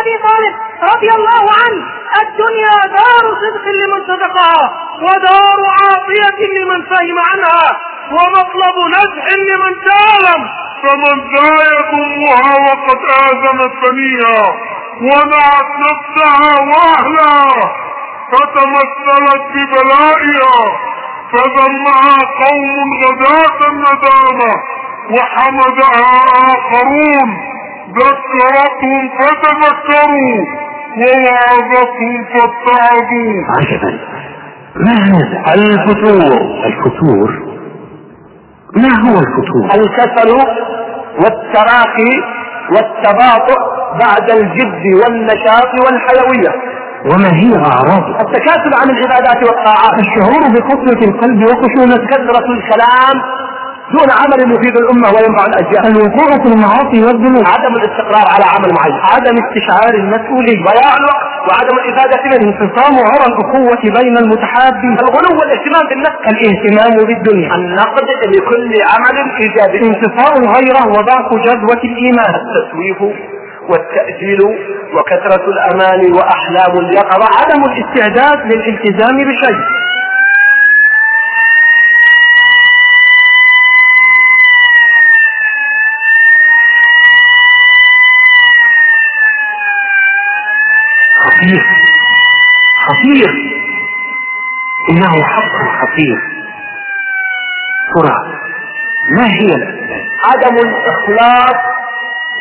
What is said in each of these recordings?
أبي طالب رضي الله عنه الدنيا دار صدق لمن صدقها ودار عافية لمن فهم عنها ومطلب نزح لمن تعلم. فمن ذا وقد آذنت بنيها ونعت نفسها وأهلها فتمثلت ببلائها فذمها قوم غداة الندامة وحمدها آخرون. ذكرتهم فتذكروا. ووعظتهم فاتعظوا عجبا. ما هذا؟ الفتور. الفتور. ما هو الفتور؟ الكسل والتراخي والتباطؤ بعد الجد والنشاط والحيوية. وما هي أعراضه التكاسل عن العبادات والطاعات. الشعور بقسوة القلب وخشونة. كثرة الكلام دون عمل يفيد الأمة وينفع الأجيال. الوقوع في المعاصي والذنوب. عدم الاستقرار على عمل معين. عدم استشعار المسؤولية ضياع الوقت وعدم الإفادة منه. انفصام عرى الأخوة بين المتحابين. الغلو والاهتمام بالنفس. الاهتمام بالدنيا النقد لكل عمل إيجابي. انتصاء الغيرة وضعف جذوة الإيمان. التسويف والتأجيل وكثرة الأمان وأحلام اليقظة. عدم الاستعداد للالتزام بشيء. خطير. خطير. إنه حق خطير. ترى ما هي؟ الأسباب عدم الإخلاص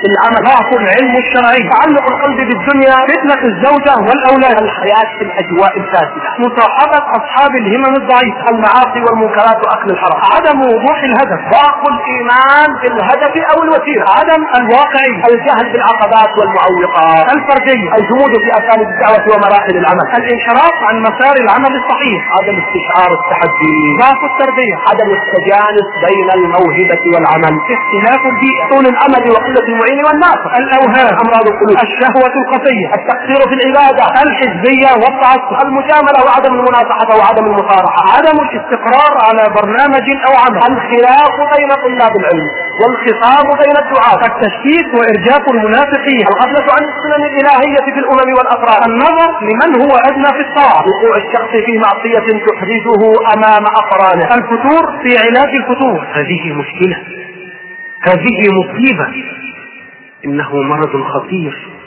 في العمل ضعف العلم الشرعي. تعلق القلب بالدنيا فتنة الزوجة والأولاد. الحياة في الأجواء الفاسدة. مصاحبة أصحاب الهمم الضعيفة المعاصي والمنكرات وأكل الحرام. عدم وضوح الهدف. ضعف الإيمان بالهدف أو الوسيلة. عدم الواقعي الجهل بالعقبات والمعوقات. الفردية الجمود في أساليب الدعوة ومراحل العمل. الانحراف عن مسار العمل الصحيح. عدم استشعار التحدي. ضعف التربية. عدم التجانس بين الموهبة والعمل. اختلاف البيئة. طول الأمل وقلة المعين والناصر الأوهام. أمراض القلوب الشهوة الخفية التقصير في العبادة. الحزبية والتعصب المجاملة وعدم المناصحة وعدم المصارحة. عدم الاستقرار على برنامج أو عمل. الخلاف بين طلاب العلم والخصام بين الدعاة. التشكيك وإرجاف المنافقين. الغفلة عن السنن الإلهية في الأمم والأفراد النظر لمن هو أدنى في الطاعة. وقوع الشخص في معصية تحرجه أمام أقرانه الفتور في علاج الفتور. هذه مشكلة. هذه مصيبة. إنه مرض خطير.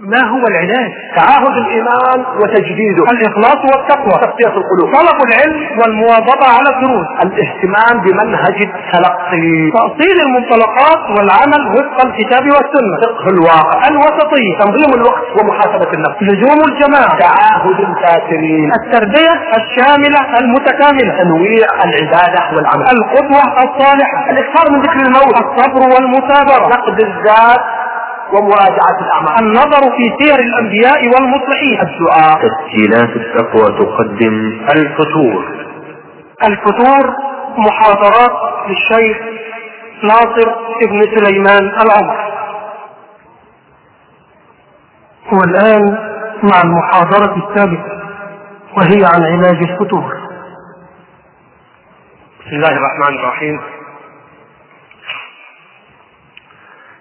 ما هو العلاج؟ تعاهد الإيمان وتجديده. الإخلاص والتقوى. تصفية القلوب. طلب العلم والمواظبة على الدروس. الاهتمام بمنهج التلقي. تأصيل المنطلقات والعمل وفق الكتاب والسنة. فقه الواقع. الوسطية تنظيم الوقت ومحاسبة النفس. لزوم الجماعة تعاهد الكافرين التربية الشاملة المتكاملة. تنويع العبادة والعمل. القدوة الصالحة. الإكثار من ذكر الموت. الصبر والمثابرة. نقد الذات ومراجعة الأعمال. النظر في سير الأنبياء والمصلحين. الدعاء تسجيلات التقوى تقدم الفتور. الفتور محاضرات للشيخ ناصر ابن سليمان العمر. والآن مع المحاضرة السابقة وهي عن علاج الفتور. بسم الله الرحمن الرحيم.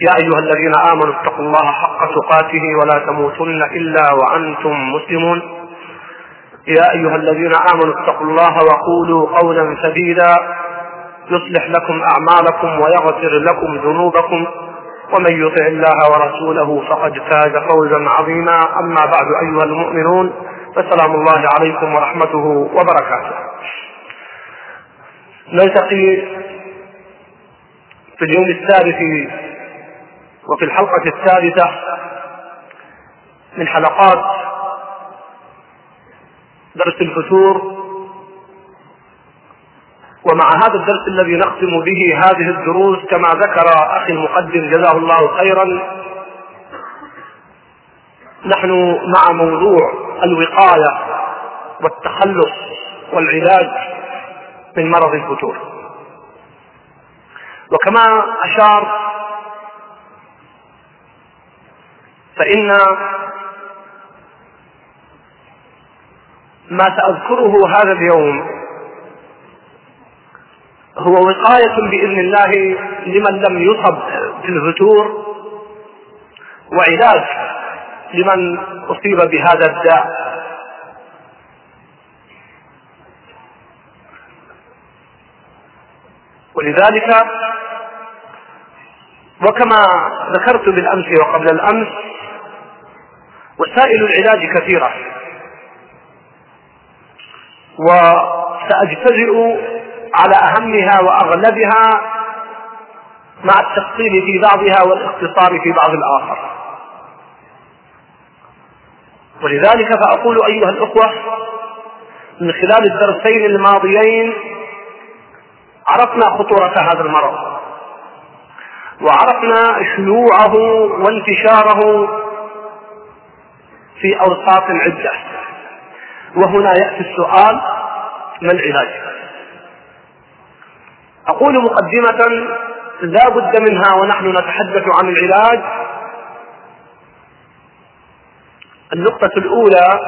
يا أيها الذين آمنوا اتقوا الله حق تقاته ولا تموتن إلا وأنتم مسلمون. يا أيها الذين آمنوا اتقوا الله وقولوا قولا سديدا. يصلح لكم أعمالكم ويغفر لكم ذنوبكم. ومن يطع الله ورسوله فقد فاز فوزا عظيما. أما بعد أيها المؤمنون فسلام الله عليكم ورحمته وبركاته. نلتقي في اليوم الثالث وفي الحلقة الثالثة من حلقات درس الفتور ومع هذا الدرس الذي نختم به هذه الدروس كما ذكر أخي المقدم جزاه الله خيرا نحن مع موضوع الوقاية والتخلص والعلاج من مرض الفتور. وكما أشار فإن ما سأذكره هذا اليوم هو وقاية بإذن الله لمن لم يصب بالفتور وعلاج لمن أصيب بهذا الداء. ولذلك وكما ذكرت بالأمس وقبل الأمس وسائل العلاج كثيرة. وسأجتزئ على أهمها وأغلبها مع التفصيل في بعضها والاختصار في بعض الآخر. ولذلك فأقول أيها الأخوة من خلال الدرسين الماضيين عرفنا خطورة هذا المرض وعرفنا شيوعه وانتشاره في أوساط عدة وهنا يأتي السؤال ما العلاج؟ أقول مقدمة لا بد منها ونحن نتحدث عن العلاج. النقطة الأولى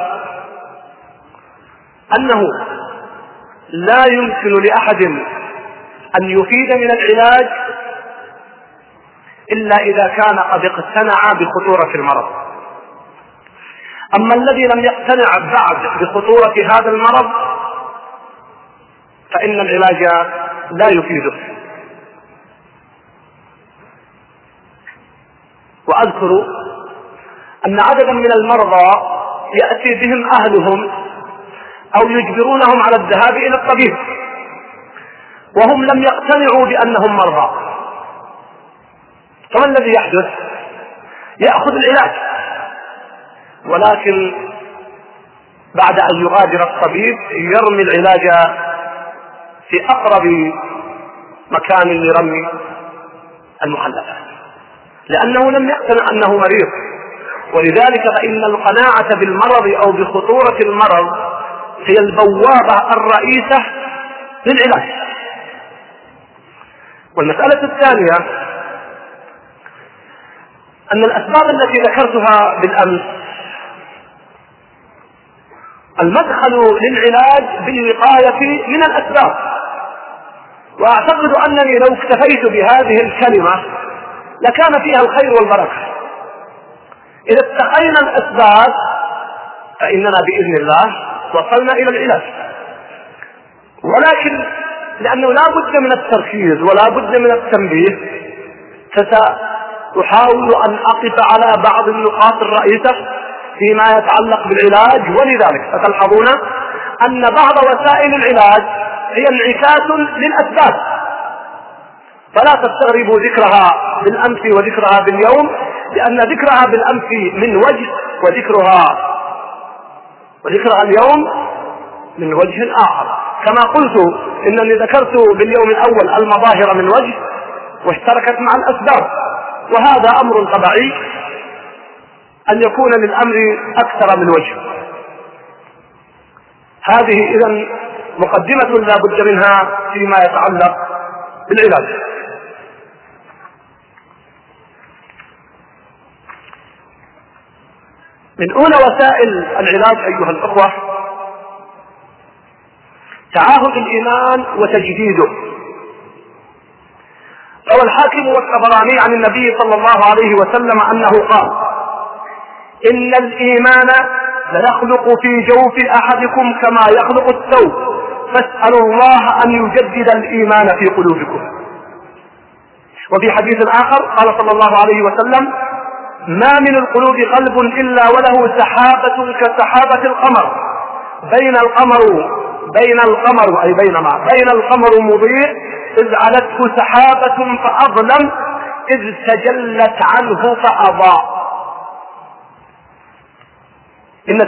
أنه لا يمكن لأحد أن يفيد من العلاج إلا إذا كان قد اقتنع بخطورة المرض. أما الذي لم يقتنع بعد بخطورة هذا المرض فإن العلاج لا يفيده وأذكر أن عددا من المرضى يأتي بهم أهلهم أو يجبرونهم على الذهاب إلى الطبيب وهم لم يقتنعوا بأنهم مرضى. فما الذي يحدث؟ يأخذ العلاج. ولكن بعد أن يغادر الطبيب يرمي العلاج في أقرب مكان لرمي المخلفات. لأنه لم يقتنع أنه مريض. ولذلك فإن القناعة بالمرض أو بخطورة المرض هي البوابة الرئيسة للعلاج. والمسألة الثانية أن الأسباب التي ذكرتها بالأمس المدخل للعلاج بالوقاية من الأسباب. وأعتقد أنني لو اكتفيت بهذه الكلمة لكان فيها الخير والبركة. إذا اتقينا الأسباب فإننا بإذن الله وصلنا إلى العلاج. ولكن لأنه لا بد من التركيز ولا بد من التنبيه فسأحاول أن أقف على بعض النقاط الرئيسة فيما يتعلق بالعلاج ولذلك ستلحظون أن بعض وسائل العلاج هي انعكاس للأسباب. فلا تستغربوا ذكرها بالأمس وذكرها باليوم لأن ذكرها بالأمس من وجه وذكرها وذكرها اليوم من وجه آخر. كما قلت إنني ذكرت باليوم الأول المظاهر من وجه واشتركت مع الأسباب وهذا أمر طبيعي. أن يكون للأمر أكثر من وجه. هذه إذا مقدمة لا بد منها فيما يتعلق بالعلاج. من أولى وسائل العلاج أيها الأخوة تعاهد الإيمان وتجديده. روى الحاكم والطبراني عن النبي صلى الله عليه وسلم أنه قال إن الإيمان ليخلق في جوف أحدكم كما يخلق الثوب. فاسألوا الله أن يجدد الإيمان في قلوبكم. وفي حديث آخر قال صلى الله عليه وسلم ما من القلوب قلب إلا وله سحابة كسحابة القمر. بين القمر بين القمر أي بينما بين القمر مضيء إذ علته سحابة فأظلم إذ تجلت عنه فأضاء. إن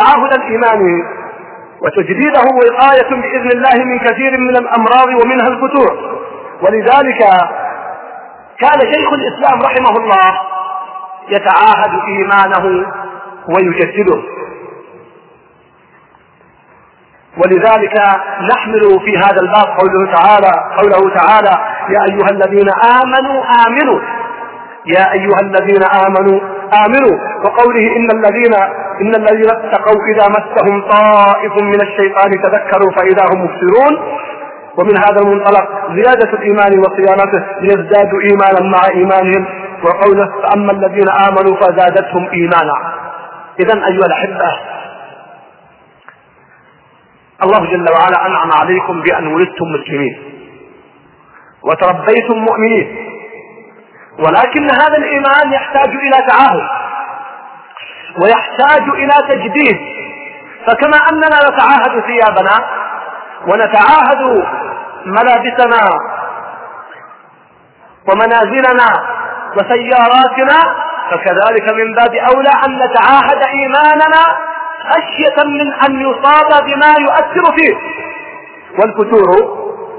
تعاهد الإيمان وتجديده وقاية بإذن الله من كثير من الأمراض ومنها الفتور. ولذلك كان شيخ الإسلام رحمه الله يتعاهد إيمانه ويجدده. ولذلك نحمل في هذا الباب قوله تعالى قوله تعالى يا أيها الذين آمنوا آمنوا يا أيها الذين آمنوا آمنوا وقوله إن الذين إن الذين اتقوا إذا مسهم طائف من الشيطان تذكروا فإذا هم مبصرون. ومن هذا المنطلق زيادة الإيمان وصيانته ليزدادوا إيمانا مع إيمانهم. وقوله فأما الذين آمنوا فزادتهم إيمانا. إذا أيها الأحبة. الله جل وعلا أنعم عليكم بأن ولدتم مسلمين. وتربيتم مؤمنين. ولكن هذا الإيمان يحتاج إلى تعاهد ويحتاج إلى تجديد. فكما أننا نتعاهد ثيابنا ونتعاهد ملابسنا ومنازلنا وسياراتنا فكذلك من باب أولى أن نتعاهد إيماننا خشية من أن يصاب بما يؤثر فيه. والفتور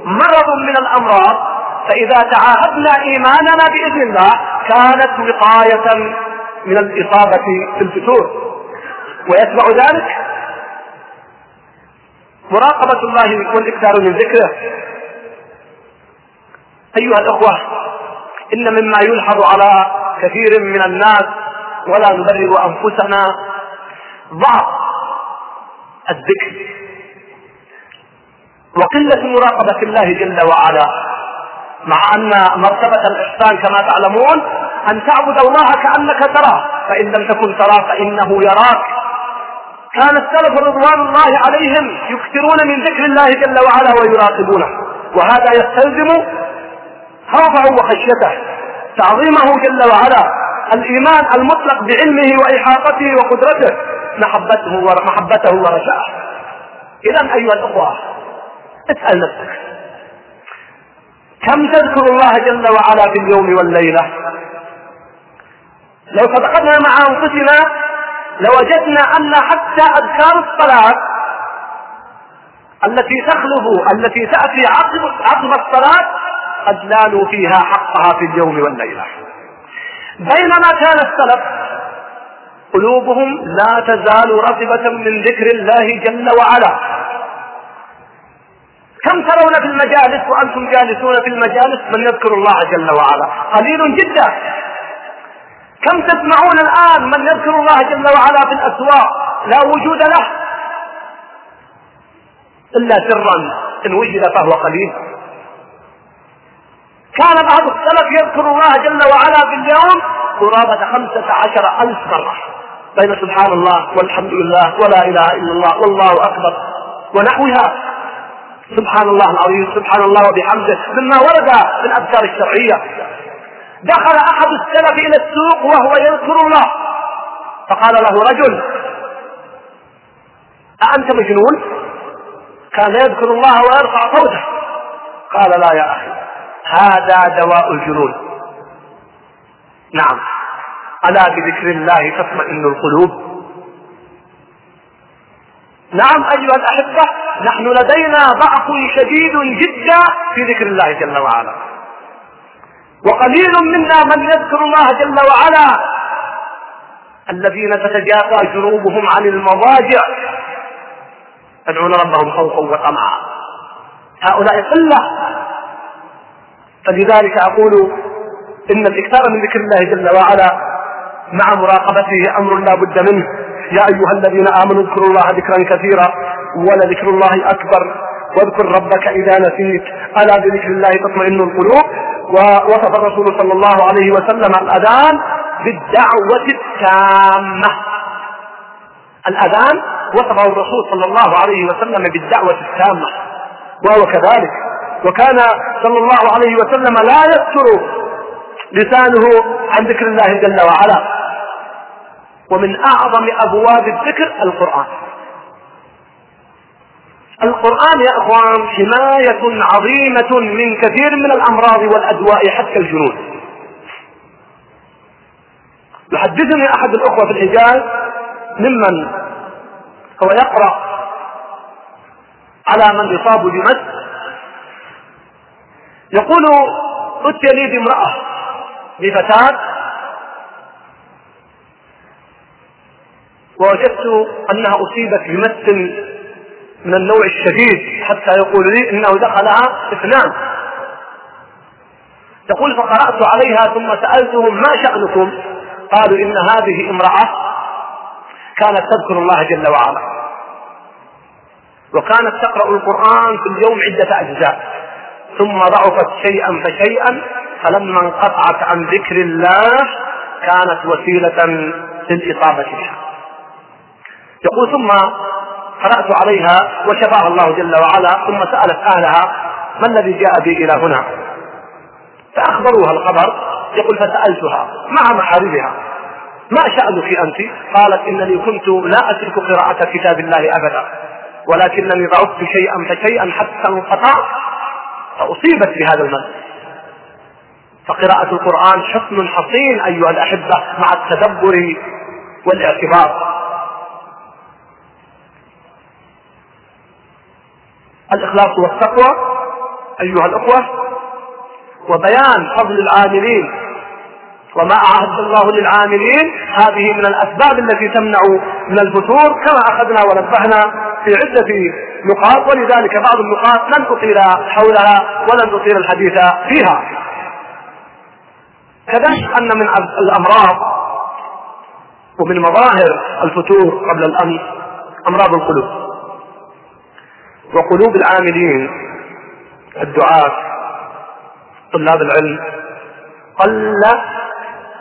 مرض من الأمراض فإذا تعاهدنا إيماننا بإذن الله كانت وقاية من الإصابة في الفتور. ويتبع ذلك مراقبة الله والإكثار من ذكره. أيها الأخوة إن مما يلحظ على كثير من الناس ولا نبرر أنفسنا ضعف الذكر. وقلة مراقبة الله جل وعلا مع أن مرتبة الإحسان كما تعلمون أن تعبد الله كأنك تراه. فإن لم تكن تراه فإنه يراك. كان السلف رضوان الله عليهم يكثرون من ذكر الله جل وعلا ويراقبونه. وهذا يستلزم خوفه وخشيته. تعظيمه جل وعلا. الإيمان المطلق بعلمه وإحاطته وقدرته. محبته ومحبته ورجاءه. إذا أيها الأخوة اسأل نفسك. كم تذكر الله جل وعلا في اليوم والليلة؟ لو صدقنا مع أنفسنا لوجدنا أن حتى أذكار الصلاة التي تخلف التي تأتي عقب عقب الصلاة قد نالوا فيها حقها في اليوم والليلة. بينما كان السلف قلوبهم لا تزال رطبة من ذكر الله جل وعلا. كم ترون في المجالس وأنتم جالسون في المجالس من يذكر الله جل وعلا؟ قليل جدا. كم تسمعون الآن من يذكر الله جل وعلا في الأسواق؟ لا وجود له. إلا سرا إن وجد فهو قليل. كان بعض السلف يذكر الله جل وعلا في اليوم قرابة خمسة عشر ألف مرة. بين سبحان الله والحمد لله ولا إله إلا الله والله أكبر ونحوها. سبحان الله العظيم سبحان الله وبحمده. مما ورد في الأذكار الشرعية. دخل أحد السلف إلى السوق وهو يذكر الله. فقال له رجل أأنت مجنون؟ كان يذكر الله ويرفع صوته. قال لا يا أخي هذا دواء الجنون. نعم ألا بذكر الله تطمئن القلوب؟ نعم أيها الأحبة نحن لدينا ضعف شديد جدا في ذكر الله جل وعلا. وقليل منا من يذكر الله جل وعلا. الذين تتجافى جنوبهم عن المضاجع. يدعون ربهم خوفا وطمعا. هؤلاء قلة. فلذلك أقول إن الإكثار من ذكر الله جل وعلا مع مراقبته أمر لا بد منه. يا أيها الذين آمنوا اذكروا الله ذكرا كثيرا. ولذكر الله أكبر. واذكر ربك إذا نسيت. ألا بذكر الله تطمئن القلوب؟ ووصف الرسول صلى الله عليه وسلم الأذان بالدعوة التامة. الأذان وصفه الرسول صلى الله عليه وسلم بالدعوة التامة وهو كذلك. وكان صلى الله عليه وسلم لا يستر لسانه عن ذكر الله جل وعلا. ومن أعظم أبواب الذكر القرآن. القرآن يا أخوان حماية عظيمة من كثير من الأمراض والأدواء حتى الجنون. يحدثني أحد الأخوة في الحجاز ممن هو يقرأ على من يصاب بمس. يقول أتي لي بامرأة بفتاة ووجدت أنها أصيبت بمس من النوع الشديد حتى يقول لي إنه دخلها اثنان تقول فقرأت عليها ثم سألتهم ما شأنكم؟ قالوا إن هذه امرأة كانت تذكر الله جل وعلا. وكانت تقرأ القرآن في اليوم عدة أجزاء. ثم ضعفت شيئا فشيئا فلما انقطعت عن ذكر الله كانت وسيلة للإصابة بها. يقول ثم قرأت عليها وشفاها الله جل وعلا ثم سألت أهلها ما الذي جاء بي إلى هنا؟ فأخبروها الخبر يقول فسألتها مع محاربها ما شأنك أنت؟ قالت إنني كنت لا أترك قراءة كتاب الله أبدا ولكنني ضعفت شيئا فشيئا حتى انقطعت فأصيبت بهذا المس فقراءة القرآن حصن حصين أيها الأحبة مع التدبر والاعتبار. الإخلاص والتقوى أيها الأخوة وبيان فضل العاملين وما أعد الله للعاملين هذه من الأسباب التي تمنع من الفتور كما أخذنا ونبهنا في عدة نقاط ولذلك بعض النقاط لن أطيل حولها ولن أطيل الحديث فيها. كذلك أن من الأمراض ومن مظاهر الفتور قبل الأمس أمراض القلوب. وقلوب العاملين الدعاة طلاب العلم قل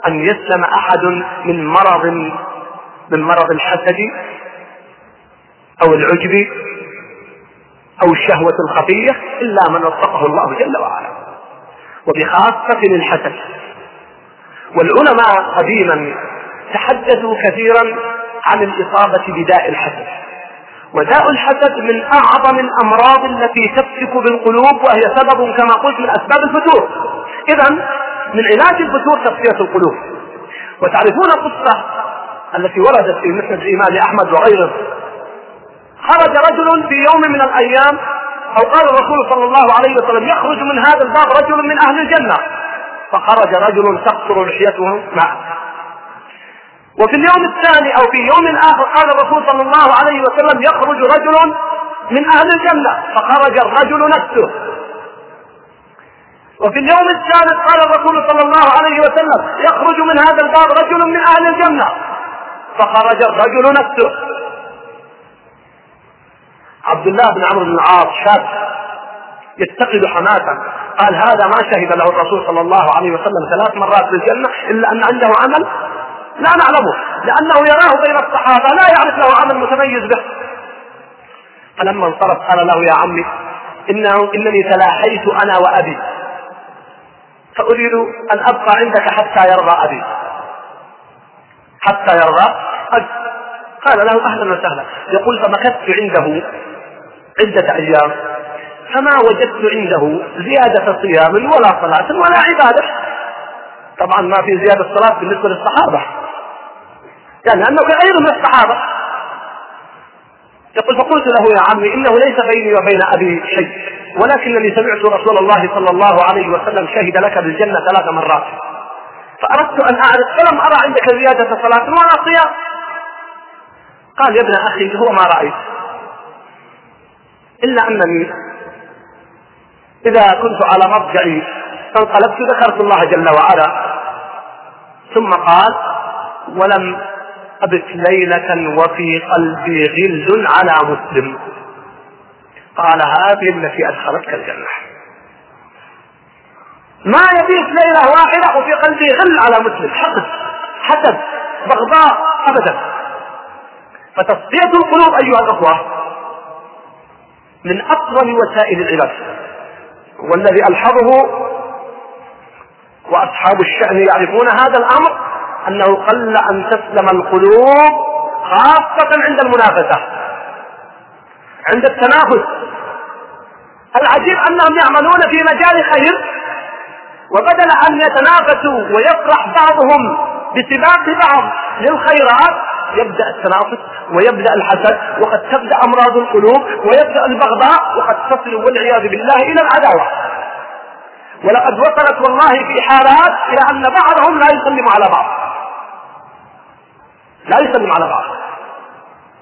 أن يسلم أحد من مرض من مرض الحسد أو العجب أو الشهوة الخفية إلا من وفقه الله جل وعلا. وبخاصة الحسد. والعلماء قديما تحدثوا كثيرا عن الإصابة بداء الحسد. وداء الحسد من أعظم الأمراض التي تفتك بالقلوب وهي سبب كما قلت من أسباب الفتور. إذا من علاج الفتور تصفية القلوب. وتعرفون القصة التي وردت في مسند الإمام أحمد وغيره. خرج رجل في يوم من الأيام أو قال الرسول صلى الله عليه وسلم يخرج من هذا الباب رجل من أهل الجنة. فخرج رجل تقصر لحيته معه وفي اليوم الثاني أو في يوم آخر قال الرسول صلى الله عليه وسلم يخرج رجل من أهل الجنة فخرج الرجل نفسه. وفي اليوم الثالث قال الرسول صلى الله عليه وسلم يخرج من هذا الباب رجل من أهل الجنة فخرج الرجل نفسه. عبد الله بن عمرو بن العاص شاب يتقد حماسا قال هذا ما شهد له الرسول صلى الله عليه وسلم ثلاث مرات في الجنة إلا أن عنده عمل لا نعلمه لأنه يراه بين الصحابة لا يعرف له عمل متميز به. فلما انصرف قال له يا عمي إنه إنني تلاحيت أنا وأبي. فأريد أن أبقى عندك حتى يرضى أبي. حتى يرضى أبي. قال له أهلا وسهلا. يقول فمكثت عنده عدة أيام. فما وجدت عنده زيادة صيام ولا صلاة ولا عبادة. طبعا ما في زيادة صلاة بالنسبة للصحابة. يعني أنه غير من الصحابة. يقول فقلت له يا عمي إنه ليس بيني وبين أبي شيء ولكنني سمعت رسول الله صلى الله عليه وسلم شهد لك بالجنة ثلاث مرات. فأردت أن أعرف فلم أرى عندك زيادة صلاة ولا صيام قال يا ابن أخي هو ما رأيت. إلا أنني إذا كنت على مضجعي فانقلبت ذكرت الله جل وعلا. ثم قال ولم أبت ليلة وفي قلبي غل على مسلم. قال هذه التي أدخلتك الجنة. ما يبيت ليلة واحدة وفي قلبي غل على مسلم. حقد حسد. بغضاء. أبدا. فتصفية القلوب أيها الأخوة من أفضل وسائل العلاج. والذي ألحظه وأصحاب الشأن يعرفون هذا الأمر أنه قل أن تسلم القلوب خاصة عند المنافسة. عند التنافس. العجيب أنهم يعملون في مجال خير وبدل أن يتنافسوا ويفرح بعضهم بسباق بعض للخيرات يبدأ التنافس ويبدأ الحسد وقد تبدأ أمراض القلوب ويبدأ البغضاء وقد تصل والعياذ بالله إلى العداوة. ولقد وصلت والله في حالات إلى أن بعضهم لا يسلم على بعض. لا يسلم على بعض.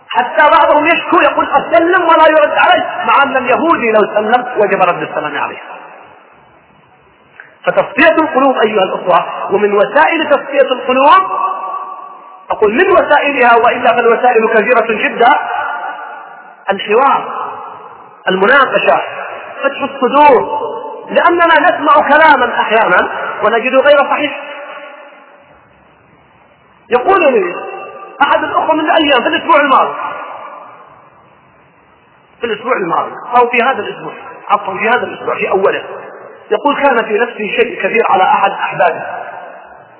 حتى بعضهم يشكو يقول أسلم ولا يرد علي مع أن اليهودي لو سلم وجب رد السلام عليه. فتصفية القلوب أيها الأخوة ومن وسائل تصفية القلوب أقول من وسائلها وإلا فالوسائل كثيرة جدا الحوار المناقشة فتح الصدور لأننا نسمع كلاما أحيانا ونجد غير صحيح. يقول لي أحد الأخوة من الأيام في الأسبوع الماضي. في الأسبوع الماضي. أو في هذا الأسبوع. عفوا في هذا الأسبوع في أوله. يقول كان في نفسي شيء كثير على أحد أحبابي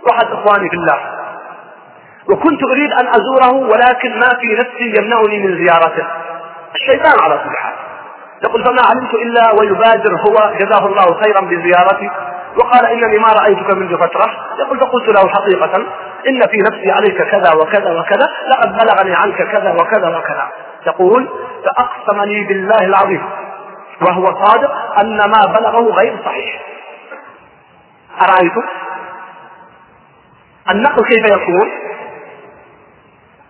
وأحد إخواني في الله. وكنت أريد أن أزوره ولكن ما في نفسي يمنعني من زيارته. الشيطان على كل حال. يقول فما علمت إلا ويبادر هو جزاه الله خيرا بزيارتي. وقال إنني ما رأيتك منذ فترة. يقول فقلت له حقيقة إن في نفسي عليك كذا وكذا وكذا لقد بلغني عنك كذا وكذا وكذا. يقول فأقسم لي بالله العظيم. وهو صادق أن ما بلغه غير صحيح. أرأيتم؟ النقل كيف يكون؟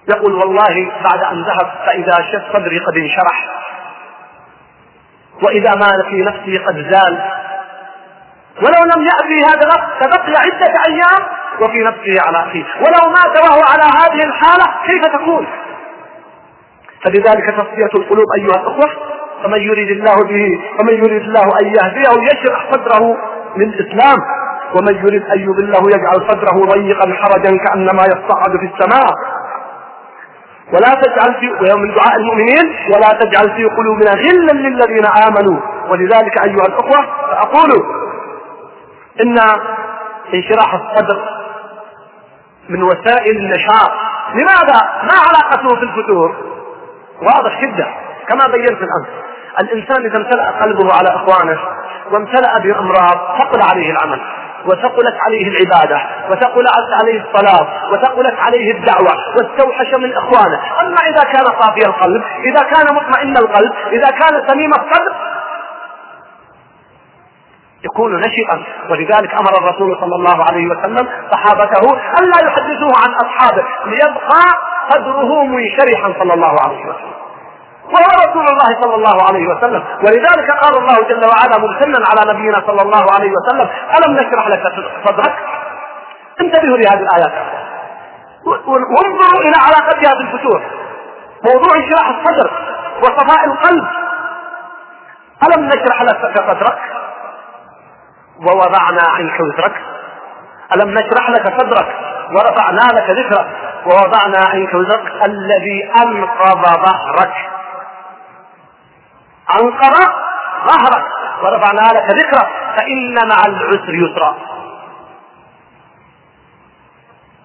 يقول والله بعد أن ذهب فإذا شف صدري قد انشرح وإذا ما في نفسي قد زال ولو لم يأتي هذا الأخ فبقي عدة أيام وفي نفسه على أخيه. ولو مات وهو على هذه الحالة كيف تكون؟ فلذلك تصفية القلوب أيها الأخوة فمن يريد الله به ومن يريد الله أن يهديه يشرح صدره للإسلام. ومن يريد أن يضله يجعل صدره ضيقا حرجا كأنما يصعد في السماء. ولا تجعل في ومن دعاء المؤمنين ولا تجعل في قلوبنا غلا للذين آمنوا. ولذلك أيها الأخوة فأقول إن انشراح الصدر من وسائل النشاط لماذا؟ ما علاقته في الفتور؟ واضح جدا كما بينت الأمس الإنسان إذا امتلأ قلبه على إخوانه وامتلأ بأمراض ثقل عليه العمل وثقلت عليه العبادة وثقلت عليه الصلاة وثقلت عليه الدعوة واستوحش من إخوانه أما إذا كان صافي القلب إذا كان مطمئن القلب إذا كان سليم الصدر يكون نشطا ولذلك أمر الرسول صلى الله عليه وسلم صحابته ألا يحدثوه عن أصحابه ليبقى صدره منشرحا صلى الله عليه وسلم. وهو رسول الله صلى الله عليه وسلم. ولذلك قال الله جل وعلا ممتنا على نبينا صلى الله عليه وسلم ألم نشرح لك صدرك؟ انتبهوا لهذه الآيات. وانظروا إلى علاقتها بالفتوح موضوع انشراح الصدر وصفاء القلب. ألم نشرح لك صدرك؟ ووضعنا عنك وزرك ألم نشرح لك صدرك ورفعنا لك ذكرك. ووضعنا عنك وزرك الذي أنقض ظهرك. أنقض ظهرك ورفعنا لك ذكرك. فإن مع العسر يسرا.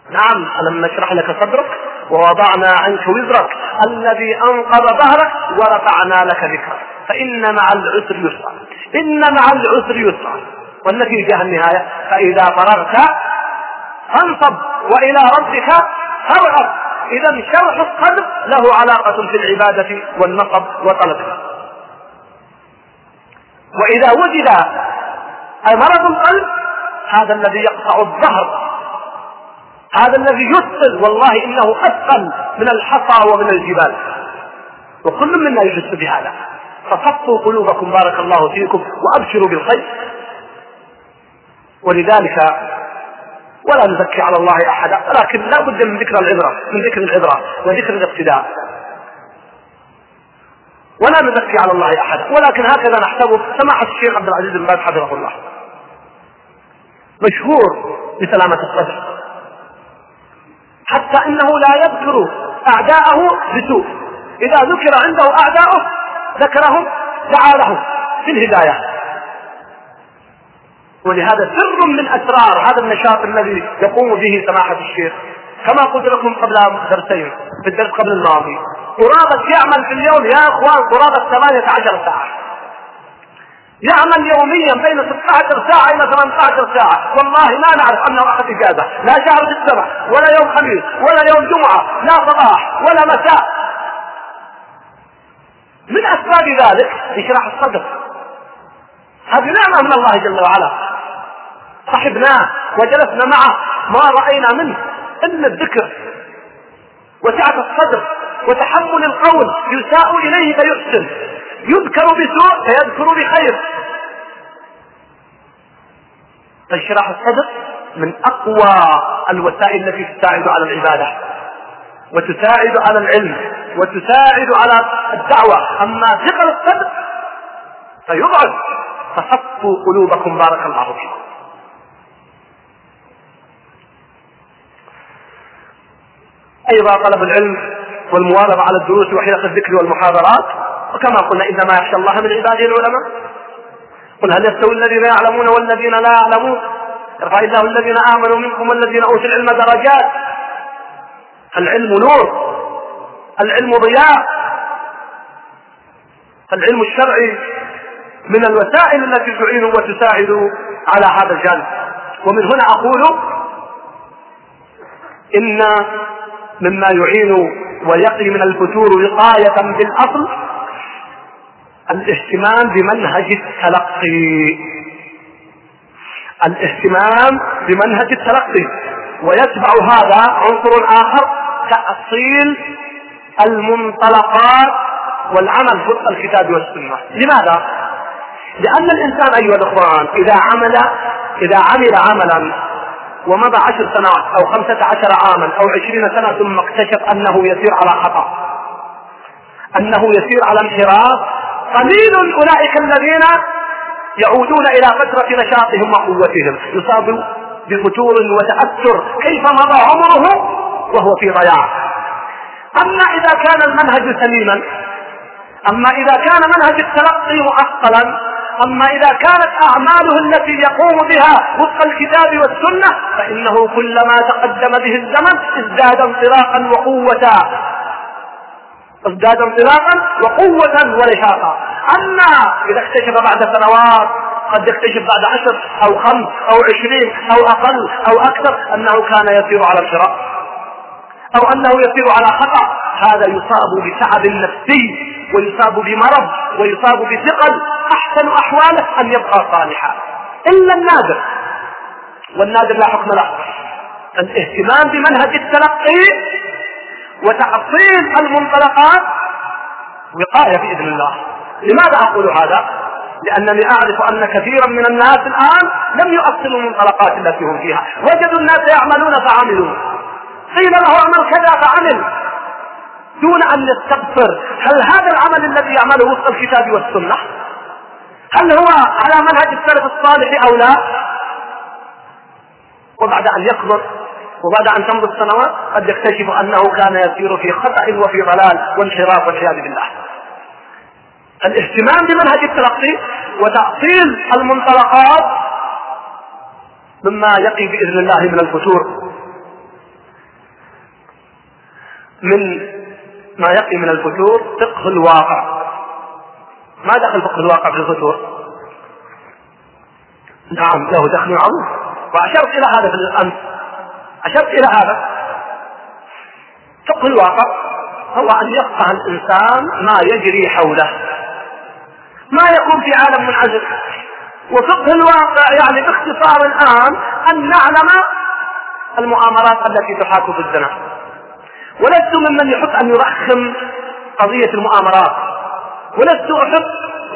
نعم ألم نشرح لك صدرك؟ ووضعنا عنك وزرك. الذي أنقض ظهرك ورفعنا لك ذكرك. فإن مع العسر يسرا. إن مع العسر يسرا. والنتيجة النهاية فإذا فرغت فانصب وإلى ربك فارغب. إذا شرح الصدر له علاقة في العبادة والنصب وطلبه وإذا وجد مرض القلب هذا الذي يقطع الظهر هذا الذي يثقل والله إنه أثقل من الحصى ومن الجبال. وكل منا يحس بهذا. فصفوا قلوبكم بارك الله فيكم وأبشروا بالخير. ولذلك ولا نزكي على الله أحدا ولكن لا بد من ذكر العبرة من ذكر العبرة وذكر الاقتداء. ولا نزكي على الله احدا ولكن هكذا نحسبه سماحة الشيخ عبد العزيز بن باز حفظه الله. مشهور بسلامة الصدر. حتى إنه لا يذكر أعداءه بسوء. إذا ذكر عنده أعداؤه ذكرهم دعا لهم في الهداية. ولهذا سر من أسرار هذا النشاط الذي يقوم به سماحة الشيخ. كما قلت لكم قبل درسين في الدرس قبل الماضي قرابة يعمل في اليوم يا أخوان قرابة 18 ساعة. يعمل يوميا بين 16 ساعة إلى 18 ساعة. والله ما نعرف أنه أخذ إجازة. لا شهر في السنة ولا يوم خميس ولا يوم جمعة لا صباح ولا مساء. من أسباب ذلك إشراح الصدر. هذه نعمة من الله جل وعلا. صحبناه وجلسنا معه ما رأينا منه. إلا الذكر وسعة الصدر وتحمل القول يساء إليه فيحسن. يذكر بسوء فيذكر بخير. فانشراح الصدر من أقوى الوسائل التي تساعد على العبادة وتساعد على العلم وتساعد على الدعوة. أما ثقل الصدر فيضعف. فصفوا قلوبكم بارك الله فيكم. أيضا طلب العلم والمواظبة على الدروس وحلق الذكر والمحاضرات. وكما قلنا إنما يخشى الله من عباده العلماء. قل هل يستوي الذين يعلمون والذين لا يعلمون؟ يرفع الله الذين آمنوا منكم والذين أوتوا العلم درجات. العلم نور. العلم ضياء. العلم الشرعي من الوسائل التي تعين وتساعد على هذا الجانب. ومن هنا أقول إن مما يعين ويقي من الفتور وقاية بالأصل الاهتمام بمنهج التلقي. الاهتمام بمنهج التلقي. ويتبع هذا عنصر آخر تأصيل المنطلقات والعمل وفق الكتاب والسنة. لماذا؟ لأن الإنسان أيها الإخوان إذا عمل إذا عمل عملا ومضى عشر سنوات أو خمسة عشر عاما أو عشرين سنة ثم اكتشف أنه يسير على خطأ. أنه يسير على انحراف. قليل أولئك الذين يعودون إلى فترة نشاطهم وقوتهم. يصاب بفتور وتأثر كيف مضى عمره وهو في ضياع. أما إذا كان المنهج سليما أما إذا كان منهج التلقي معطلا أما إذا كانت أعماله التي يقوم بها وفق الكتاب والسنة فإنه كلما تقدم به الزمن ازداد انطلاقا وقوة. ازداد انطلاقا وقوة ونشاطا أما إذا اكتشف بعد سنوات قد يكتشف بعد عشر أو خمس أو عشرين أو أقل أو أكثر أنه كان يسير على الشراء أو أنه يسير على خطأ هذا يصاب بتعب نفسي. ويصاب بمرض ويصاب بثقل أحسن أحواله أن يبقى صالحا. إلا النادر. والنادر لا حكم له. الاهتمام بمنهج التلقي وتحصيل المنطلقات وقاية بإذن الله. لماذا أقول هذا؟ لأنني أعرف أن كثيرا من الناس الآن لم يؤصلوا المنطلقات التي هم فيها. وجدوا الناس يعملون فعملوا. قيل له اعمل كذا فعمل. دون أن يستغفر هل هذا العمل الذي يعمله وفق الكتاب والسنة؟ هل هو على منهج السلف الصالح أو لا؟ وبعد أن يكبر وبعد أن تمضي السنوات قد يكتشف أنه كان يسير في خطأ وفي ضلال وانحراف والعياذ بالله. الاهتمام بمنهج التلقي وتأصيل المنطلقات مما يقي بإذن الله من الفتور. من ما يقي من الفتور فقه الواقع. ما دخل فقه الواقع في الفتور نعم له دخل عظيم وأشرت إلى هذا في الأمس. أشرت إلى هذا. فقه الواقع هو أن يفقه الإنسان ما يجري حوله. ما يكون في عالم منعزل. وفقه الواقع يعني باختصار الآن أن نعلم المؤامرات التي تحاك في الزنا. ولست ممن يحب أن يرخم قضية المؤامرات. ولست أحب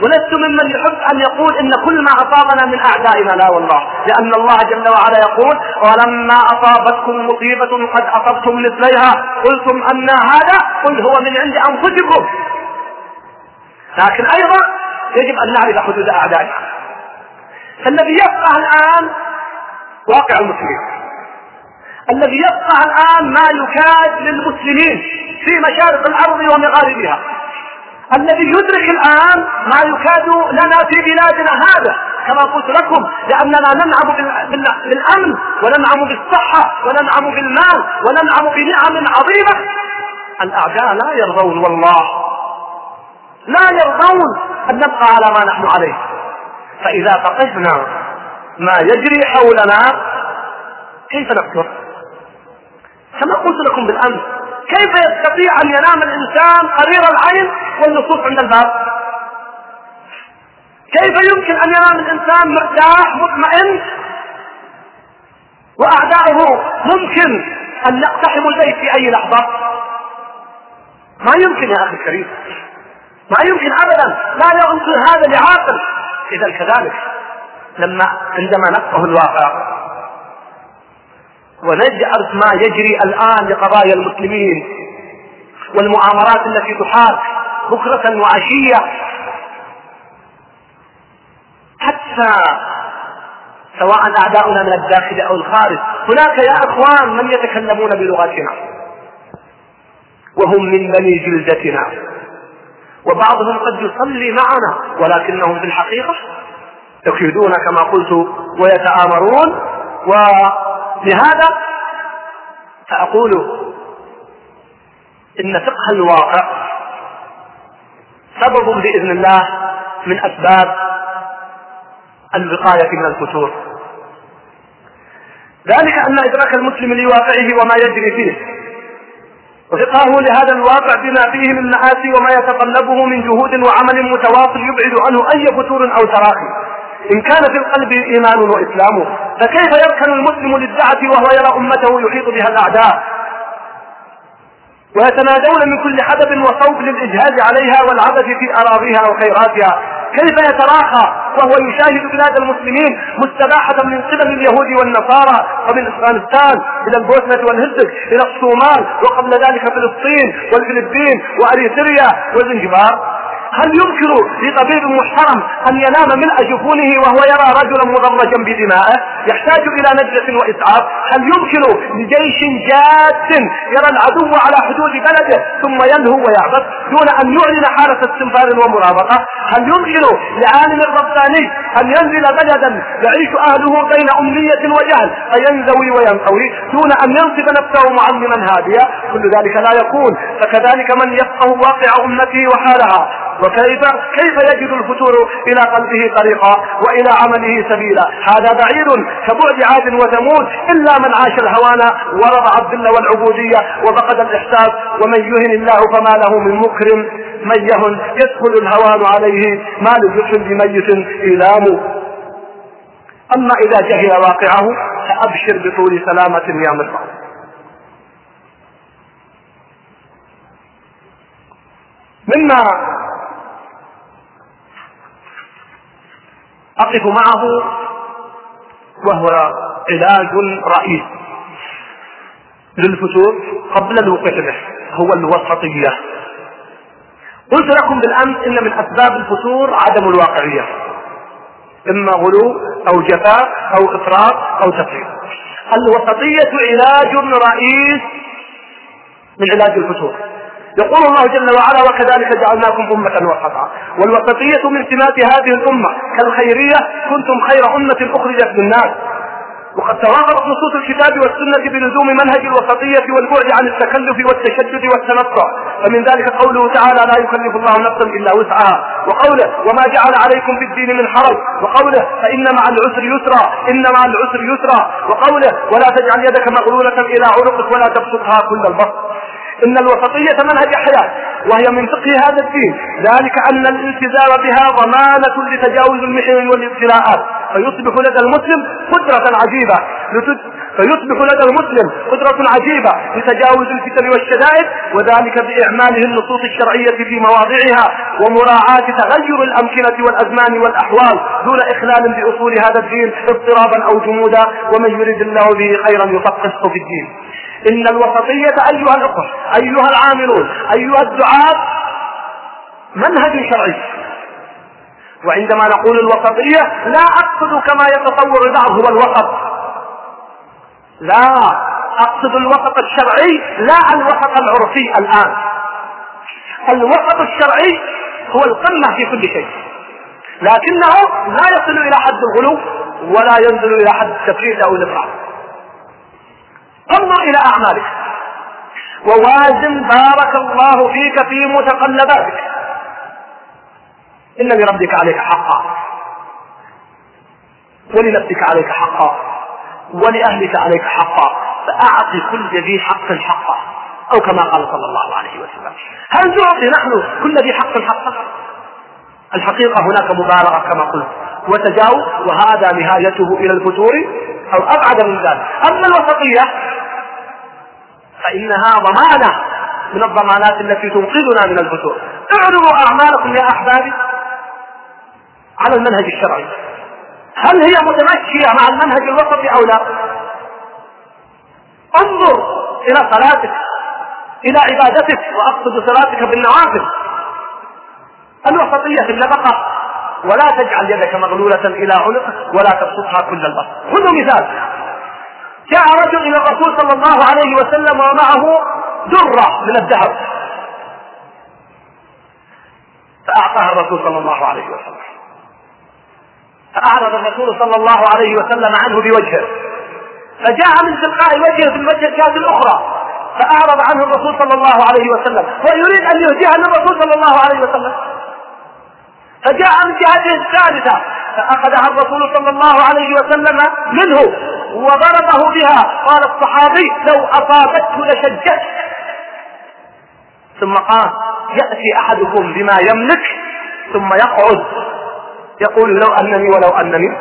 ولست ممن يحب أن يقول إن كل ما أصابنا من أعدائنا لا والله. لأن الله جل وعلا يقول ولما أصابتكم مصيبة قد أصبتم مثليها. قلتم أن هذا قل هو من عند أنفسكم. لكن أيضا يجب أن نعرف حدود أعدائنا. فالذي يفقه الآن واقع المسلمين. الذي يفقه الآن ما يكاد للمسلمين في مشارق الأرض ومغاربها. الذي يدرك الآن ما يكاد لنا في بلادنا هذا. كما قلت لكم لأننا ننعم بالأمن وننعم بالصحة وننعم بالمال وننعم بنعم عظيمة. الأعداء لا يرضون والله. لا يرضون أن نبقى على ما نحن عليه. فإذا فقدنا ما يجري حولنا كيف نكفر؟ كما قلت لكم بالأمس. كيف يستطيع أن ينام الإنسان قرير العين والنصوص عند الباب؟ كيف يمكن أن ينام الإنسان مرتاح مطمئن؟ وأعداؤه ممكن أن يقتحموا البيت في أي لحظة؟ ما يمكن يا أخي الكريم. ما يمكن أبدا. لا يمكن هذا لعاقل. إذا كذلك لما عندما نفقه الواقع ونجعل ما يجري الآن لقضايا المسلمين والمؤامرات التي تحاك بكرة وعشية. حتى سواء أعداؤنا من الداخل أو الخارج هناك يا أخوان من يتكلمون بلغتنا وهم من بني جلدتنا وبعضهم قد يصلي معنا ولكنهم في الحقيقة يكيدون كما قلت ويتآمرون ولهذا فأقول إن فقه الواقع سبب بإذن الله من أسباب الوقاية من الفتور. ذلك أن إدراك المسلم لواقعه وما يجري فيه. وفقهه لهذا الواقع بما فيه من مآسي وما يتطلبه من جهود وعمل متواصل يبعد عنه أي فتور أو تراخي. إن كان في القلب إيمان وإسلام فكيف يركن المسلم للدعة وهو يرى أمته يحيط بها الأعداء؟ ويتنادون من كل حدب وصوب للإجهاد عليها والعبث في أراضيها وخيراتها. كيف يتراخى وهو يشاهد بلاد المسلمين مستباحة من قبل اليهود والنصارى ومن أفغانستان إلى البوسنة والهرسك إلى الصومال وقبل ذلك فلسطين والفلبين وأريتريا وزنجبار؟ هل يمكن لطبيب محترم أن ينام ملء جفونه وهو يرى رجلا مضرجا بدمائه؟ يحتاج إلى نجدة وإسعاف. هل يمكن لجيش جاد يرى العدو على حدود بلده ثم يلهو ويعبث دون أن يعلن حالة استنفار ومرابطة هل يمكن لعالم رباني أن ينزل بلدا يعيش أهله بين أمنية وجهل فينزوي وينقوي دون أن ينصب نفسه معلما هاديا؟ كل ذلك لا يكون فكذلك من يفقه واقع أمته وحالها. وكيف كيف يجد الفتور إلى قلبه طريقا وإلى عمله سبيلا؟ هذا بعيد كبعد عاد وثمود إلا من عاش الهوان ورضع الذل والعبودية وفقد الاحساس ومن يهن الله فما له من مكرم. من يهن يدخل الهوان عليه. ما لجحن بميت إيلام أما إذا جهل واقعه فأبشر بطول سلامة يا مصر مما أقف معه وهو علاج رئيس للفتور قبل الوقوع به هو الوسطية. قلت لكم بالأمس إن من أسباب الفتور عدم الواقعية إما غلو أو جفاء أو إفراط أو تفريط. الوسطية علاج رئيس من علاج الفتور يقول الله جل وعلا وكذلك جعلناكم أمة وسطا. والوسطية من سمات هذه الأمة كالخيرية كنتم خير أمة أخرجت للناس. وقد توافرت نصوص الكتاب والسنة بلزوم منهج الوسطية والبعد عن التكلف والتشدد والتنطع فمن ذلك قوله تعالى لا يكلف الله نفسا إلا وسعها وقوله وما جعل عليكم في الدين من حرج وقوله فإن مع العسر يسرا إن مع العسر يسرا وقوله ولا تجعل يدك مغلولة إلى عنقك ولا تبسطها كل البسط إن الوسطية منهج حياة وهي من فقه هذا الدين. ذلك أن الالتزام بها ضمانة لتجاوز المحن والابتلاءات. فيصبح لدى المسلم قدرة عجيبة فيصبح لدى المسلم قدرة عجيبة لتجاوز الفتن والشدائد وذلك بإعماله النصوص الشرعية في مواضعها ومراعاة تغير الأمكنة والأزمان والأحوال دون إخلال بأصول هذا الدين اضطرابا أو جمودا ومن يريد الله به خيرا يفقهه في الدين. إن الوسطية أيها الأخوة أيها العاملون أيها الدعاة منهج شرعي. وعندما نقول الوسطية لا أقصد كما يتصور البعض هو الوسط. لا أقصد الوسط الشرعي لا الوسط العرفي الآن. الوسط الشرعي هو القمة في كل شيء. لكنه لا يصل إلى حد الغلو ولا ينزل إلى حد التفريط أو الإفراط انظر إلى اعمالك. ووازن بارك الله فيك في متقلباتك. إن لربك عليك حقا. ولنفسك عليك حقا. ولأهلك عليك حقا. فأعطي كل ذي حق حقه أو كما قال صلى الله عليه وسلم. هل نعطي نحن كل ذي حق حقه الحقيقة هناك مبالغة كما قلت. وتجاوز وهذا نهايته إلى الفتور أو أبعد من ذلك. أما الوسطية فإنها ضمانة من الضمانات التي تنقذنا من الفتور. اعرضوا أعمالكم يا أحبابي على المنهج الشرعي. هل هي متمشية مع المنهج الوسطي أو لا؟ انظر إلى صلاتك إلى عبادتك وأقصد صلاتك بالنوافل. الوسطية في النفقة ولا تجعل يدك مغلولة إلى عنقك ولا تبسطها كل البسط. خذوا مثال. جاء رجل إلى الرسول صلى الله عليه وسلم ومعه درة من الذهب. فأعطاها الرسول صلى الله عليه وسلم. فأعرض الرسول صلى الله عليه وسلم عنه بوجهه. فجاء من تلقاء وجهه في الوجه الجهة الأخرى. فأعرض عنه الرسول صلى الله عليه وسلم. ويريد أن يهديها للرسول صلى الله عليه وسلم. فجاء من جهته الثالثة. فأخذها الرسول صلى الله عليه وسلم منه. وضربه بها. قال الصحابي لو أصابته لشجته ثم قال يأتي أحدكم بما يملك ثم يقعد. يقول لو أنني ولو أنني.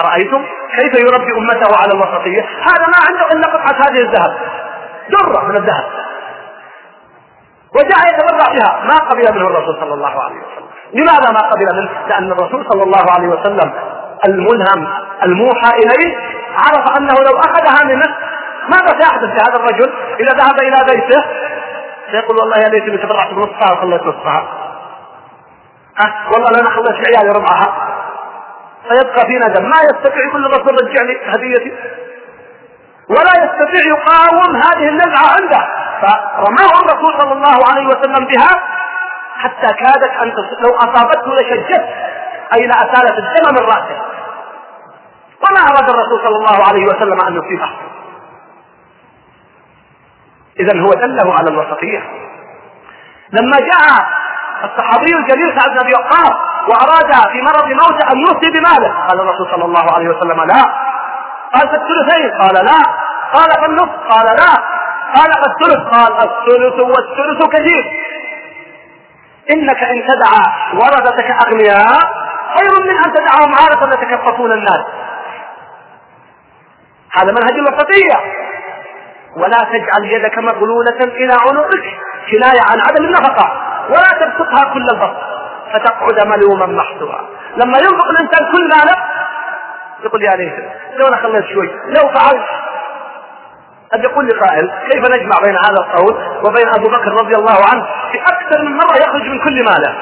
أرأيتم؟ كيف يربي أمته على الوسطية هذا ما عنده إلا قطعة هذه الذهب. درة من الذهب. وجاء يتبرع بها. ما قبل منه الرسول صلى الله عليه وسلم. لماذا ما قبل منه؟ لأن الرسول صلى الله عليه وسلم الملهم الموحى إليه عرف أنه لو أخذها منه ماذا سيحدث لهذا الرجل؟ إذا ذهب إلى بيته سيقول والله يا ليتني تبرعت بنصفها وخليت نصفها أه والله لا خليت عيالي ربعها. فيبقى في ندم. ما يستطيع يقول الرسول رجع لي هديتي. ولا يستطيع يقاوم هذه النزعة عنده. فرماه الرسول صلى الله عليه وسلم بها حتى كادت أن لو أصابته لشجت أي لأسالت الدم من رأسه؟ وما أراد الرسول صلى الله عليه وسلم أن يصيبه. إذا هو دله على الوسطية. لما جاء الصحابي الجليل سعد بن أبي وقاص وأراد في مرض موته أن يوصي بماله قال الرسول صلى الله عليه وسلم لا. قال في الثلثين؟ قال لا. قال في النصف؟ قال لا. قال في الثلث؟ قال الثلث والثلث كثير. إنك إن تدعى ورثتك أغنياء خير من أن تدعهم عارة يتكففون الناس. هذا منهج الوسطية ولا تجعل يدك مغلولة إلى عنقك كناية عن عدم النفقة. ولا تبسطها كل البسط. فتقعد ملوما محسورا لما ينفق الإنسان كل ماله يقول يا ليت. لو أنا خليت شوي. لو فعلت. قد يقول لي قائل كيف نجمع بين هذا القول وبين أبو بكر رضي الله عنه؟ في أكثر من مرة يخرج من كل ماله.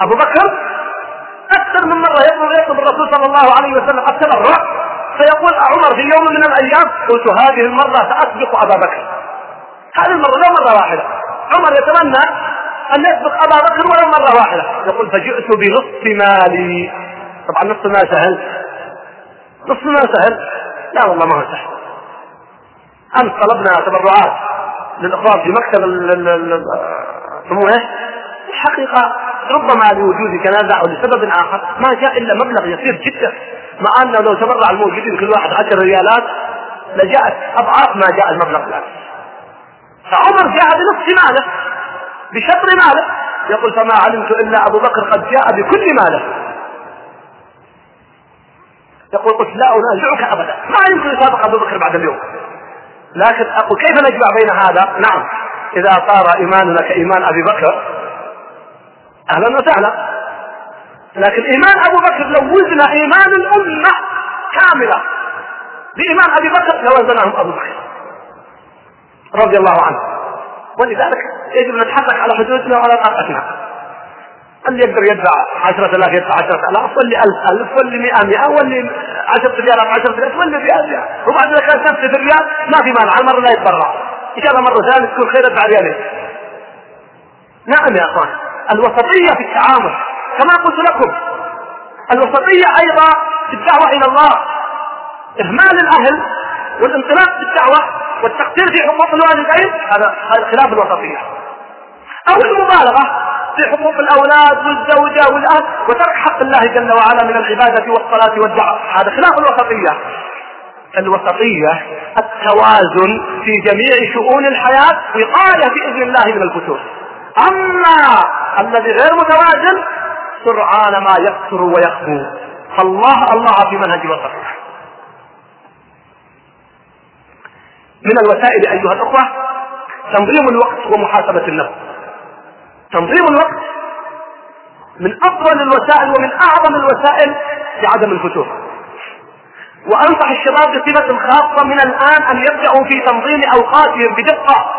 أبو بكر أكثر من مرة يطلب يطلب الرسول صلى الله عليه وسلم التبرع فيقول عمر في يوم من الأيام قلت هذه المرة سأسبق أبا بكر. هذه المرة لا مرة واحدة. عمر يتمنى أن يسبق أبا بكر ولو مرة واحدة. يقول فجئت بنصف مالي. طبعا نصف ما سهل. نصف ما سهل. لا والله ما هو سهل. أمس طلبنا تبرعات للإخوان في مكتب سموه الحقيقة ربما لوجود جنازه أو لسبب آخر. ما جاء إلا مبلغ يسير جدا. مع انه لو تبرع الموجودين كل واحد عشر ريالات لجاءت أضعاف ما جاء المبلغ الان فعمر جاء بنصف ماله بشطر ماله. يقول فما علمت إلا أبو بكر قد جاء بكل ماله. يقول قلت لا أنازعك ابدا. ما يمكن يسابق أبو بكر بعد اليوم. لكن أقول كيف نجمع بين هذا؟ نعم. إذا صار إيماننا كإيمان أبي بكر أهلا وسهلا. لكن إيمان أبو بكر لو وزن إيمان الأمة كاملة. بإيمان أبي بكر لوزنهم أبو بكر. رضي الله عنه. ولذلك يجب أن نتحرك على حدودنا وعلى طاقتنا. اللي يقدر يدفع 10000 يدفع 10000 واللي 1000 1000 واللي 100 100 واللي 10 ريالات 10 ريالات واللي ريال ريال. وبعد ذلك كان نفس الريال ما في مانع المرة لا يتبرع. إن شاء الله مرة ثانية تكون خير أدفع ريالين. نعم يا أخوان. الوسطية في التعامل. كما قلت لكم الوسطية أيضا في الدعوة إلى الله. إهمال الأهل والانطلاق في الدعوة والتقصير في حقوق الوالدين هذا خلاف الوسطية. أو المبالغة في حقوق الأولاد والزوجة والاهل وترك حق الله جل وعلا من العبادة والصلاة والدعاء. هذا خلاف الوسطية. الوسطية التوازن في جميع شؤون الحياة وقاية بإذن الله من الفتور. أما الذي غير متوازن سرعان ما يكثر ويخفو. فالله الله في منهج الوسطيه من الوسائل أيها الأخوة تنظيم الوقت ومحاسبة النفس. تنظيم الوقت من أفضل الوسائل ومن أعظم الوسائل لعدم الفتور وأنصح الشباب بصفة خاصة من الآن أن يبدأوا في تنظيم أوقاتهم بدقة.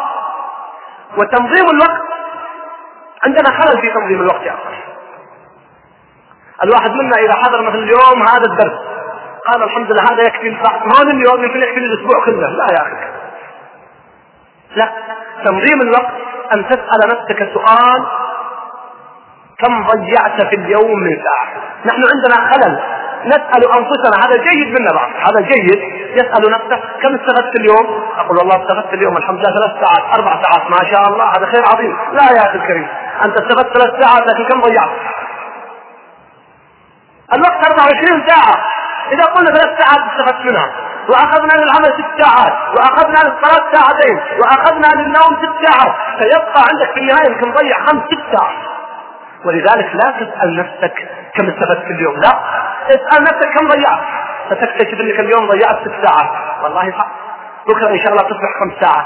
وتنظيم الوقت عندنا خلل في تنظيم الوقت يا أخي. الواحد منا إذا حضر مثل اليوم هذا الدرس قال الحمد لله هذا يكفي هذا اليوم يمكن يكفي الأسبوع كله. لا يا أخي. لا. تنظيم الوقت أن تسأل نفسك سؤال كم ضيعت في اليوم من ساعة؟ نحن عندنا خلل. نسأل أنفسنا. هذا جيد منا بعض. هذا جيد. يسأل نفسه كم استفدت اليوم؟ أقول والله استفدت اليوم الحمد لله ثلاث ساعات أربع ساعات. ما شاء الله. هذا خير عظيم. لا يا أخي الكريم. أنت استفدت ثلاث ساعات لكن كم ضيعت؟ الوقت 24 ساعة. إذا قلنا ثلاث ساعات استفدت منها وأخذنا للعمل ست ساعات وأخذنا للصلاة ساعتين وأخذنا للنوم ست ساعات فيبقى عندك في النهاية يمكن ضيع خمس ست ساعات. ولذلك لا تسأل نفسك كم استفدت في اليوم لا. اسأل نفسك كم ضيعت. فتكتشف إنك اليوم ضيعت ست ساعات. والله صح. بكرة إن شاء الله تصبح خمس ساعات.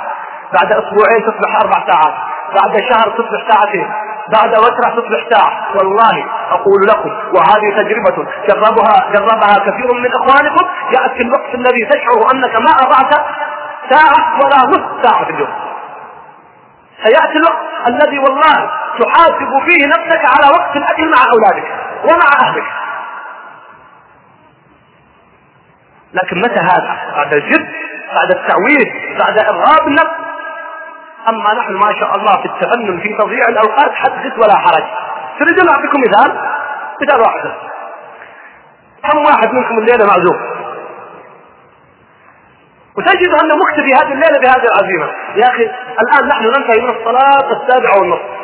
بعد أسبوعين تصبح أربع ساعات. بعد شهر تصبح ساعتين. بعد وترة تصبح ساعة. والله أقول لكم وهذه تجربة جربها جربها كثير من إخوانكم. يأتي الوقت الذي تشعر أنك ما أضعت ساعة ولا نصف ساعة في اليوم. سيأتي الوقت الذي والله تحاسب فيه نفسك على وقت الأكل مع أولادك ومع أهلك. لكن متى هذا؟ بعد الجد بعد التعويض بعد إرغاب النفس. أما نحن ما شاء الله في التفنن في تضييع الأوقات حدث ولا حرج. تريدون أعطيكم مثال؟ مثال واحد. كم واحد منكم الليلة معزوم؟ وتجد أنه مكتفي هذه الليلة بهذه العزيمة. يا أخي الآن نحن ننتهي من الصلاة السابعة والنصف.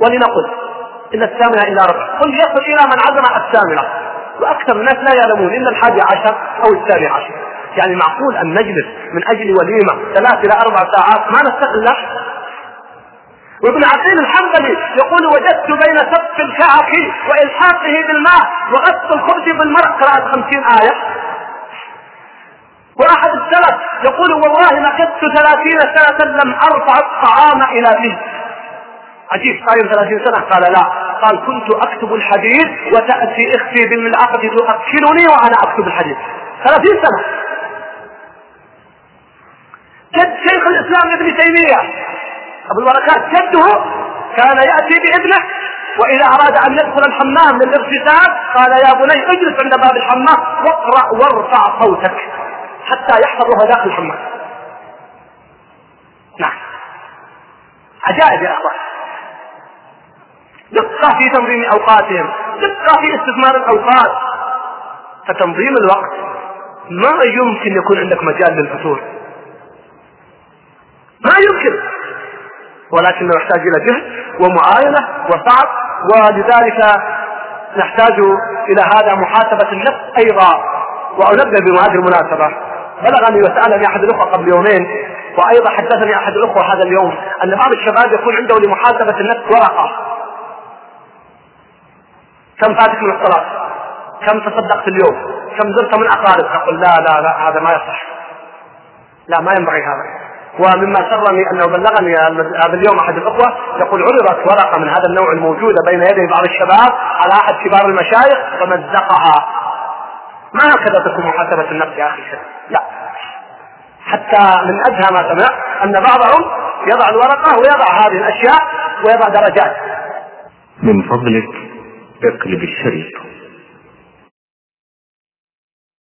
ولنقل إن الثامنة إلى ربع. قل يصل إلى من عزم الثامنة. وأكثر الناس لا يعلمون إلا الحادي عشر أو الثاني عشر. يعني معقول أن نجلس من أجل وليمة ثلاث إلى أربع ساعات ما نستقل له وابن عقيل الحنبلي يقول وجدت بين سف الكعك وإلحاقه بالماء وغسل الخبز بالمرق. قراءة خمسين آية. وأحد السلف يقول والله مكثت ثلاثين سنة لم أرفع الطعام إلى فيه. عجيب صاير ثلاثين سنة؟ قال لا. قال كنت أكتب الحديث وتأتي إختي بالملعقة تؤكلني وأنا أكتب الحديث. ثلاثين سنة. جد شيخ الإسلام ابن تيمية. أبو البركات جده كان يأتي بابنه وإذا أراد أن يدخل الحمام للاغتسال قال يا بني اجلس عند باب الحمام واقرأ وارفع صوتك حتى يحفظها داخل الحمام. نعم. عجائب يا أخوان. دقة في تنظيم أوقاتهم دقة في استثمار الأوقات. فتنظيم الوقت ما يمكن يكون عندك مجال للفتور ما يمكن. ولكنه يحتاج إلى جهد ومعاينة وصعب ولذلك نحتاج إلى هذا محاسبة النفس أيضا. وأنبه بهذه المناسبة. بلغني وسألني أحد الأخوة قبل يومين وأيضا حدثني أحد الأخوة هذا اليوم أن بعض الشباب يكون عنده لمحاسبة النفس ورقة. كم فاتك من الصلاة؟ كم تصدقت اليوم؟ كم زرت من أقارب أقول لا لا لا هذا ما يصح. لا ما ينبغي هذا. ومما سرني أنه بلغني هذا اليوم أحد الأخوة يقول عرضت ورقة من هذا النوع الموجودة بين يدي بعض الشباب على أحد كبار المشايخ فمزقها. ما هكذا تكون محاسبة النفس يا أخي لا. حتى من أدهى ما سمع أن بعضهم يضع الورقة ويضع هذه الأشياء ويضع درجات. من فضلك اقلب الشريط.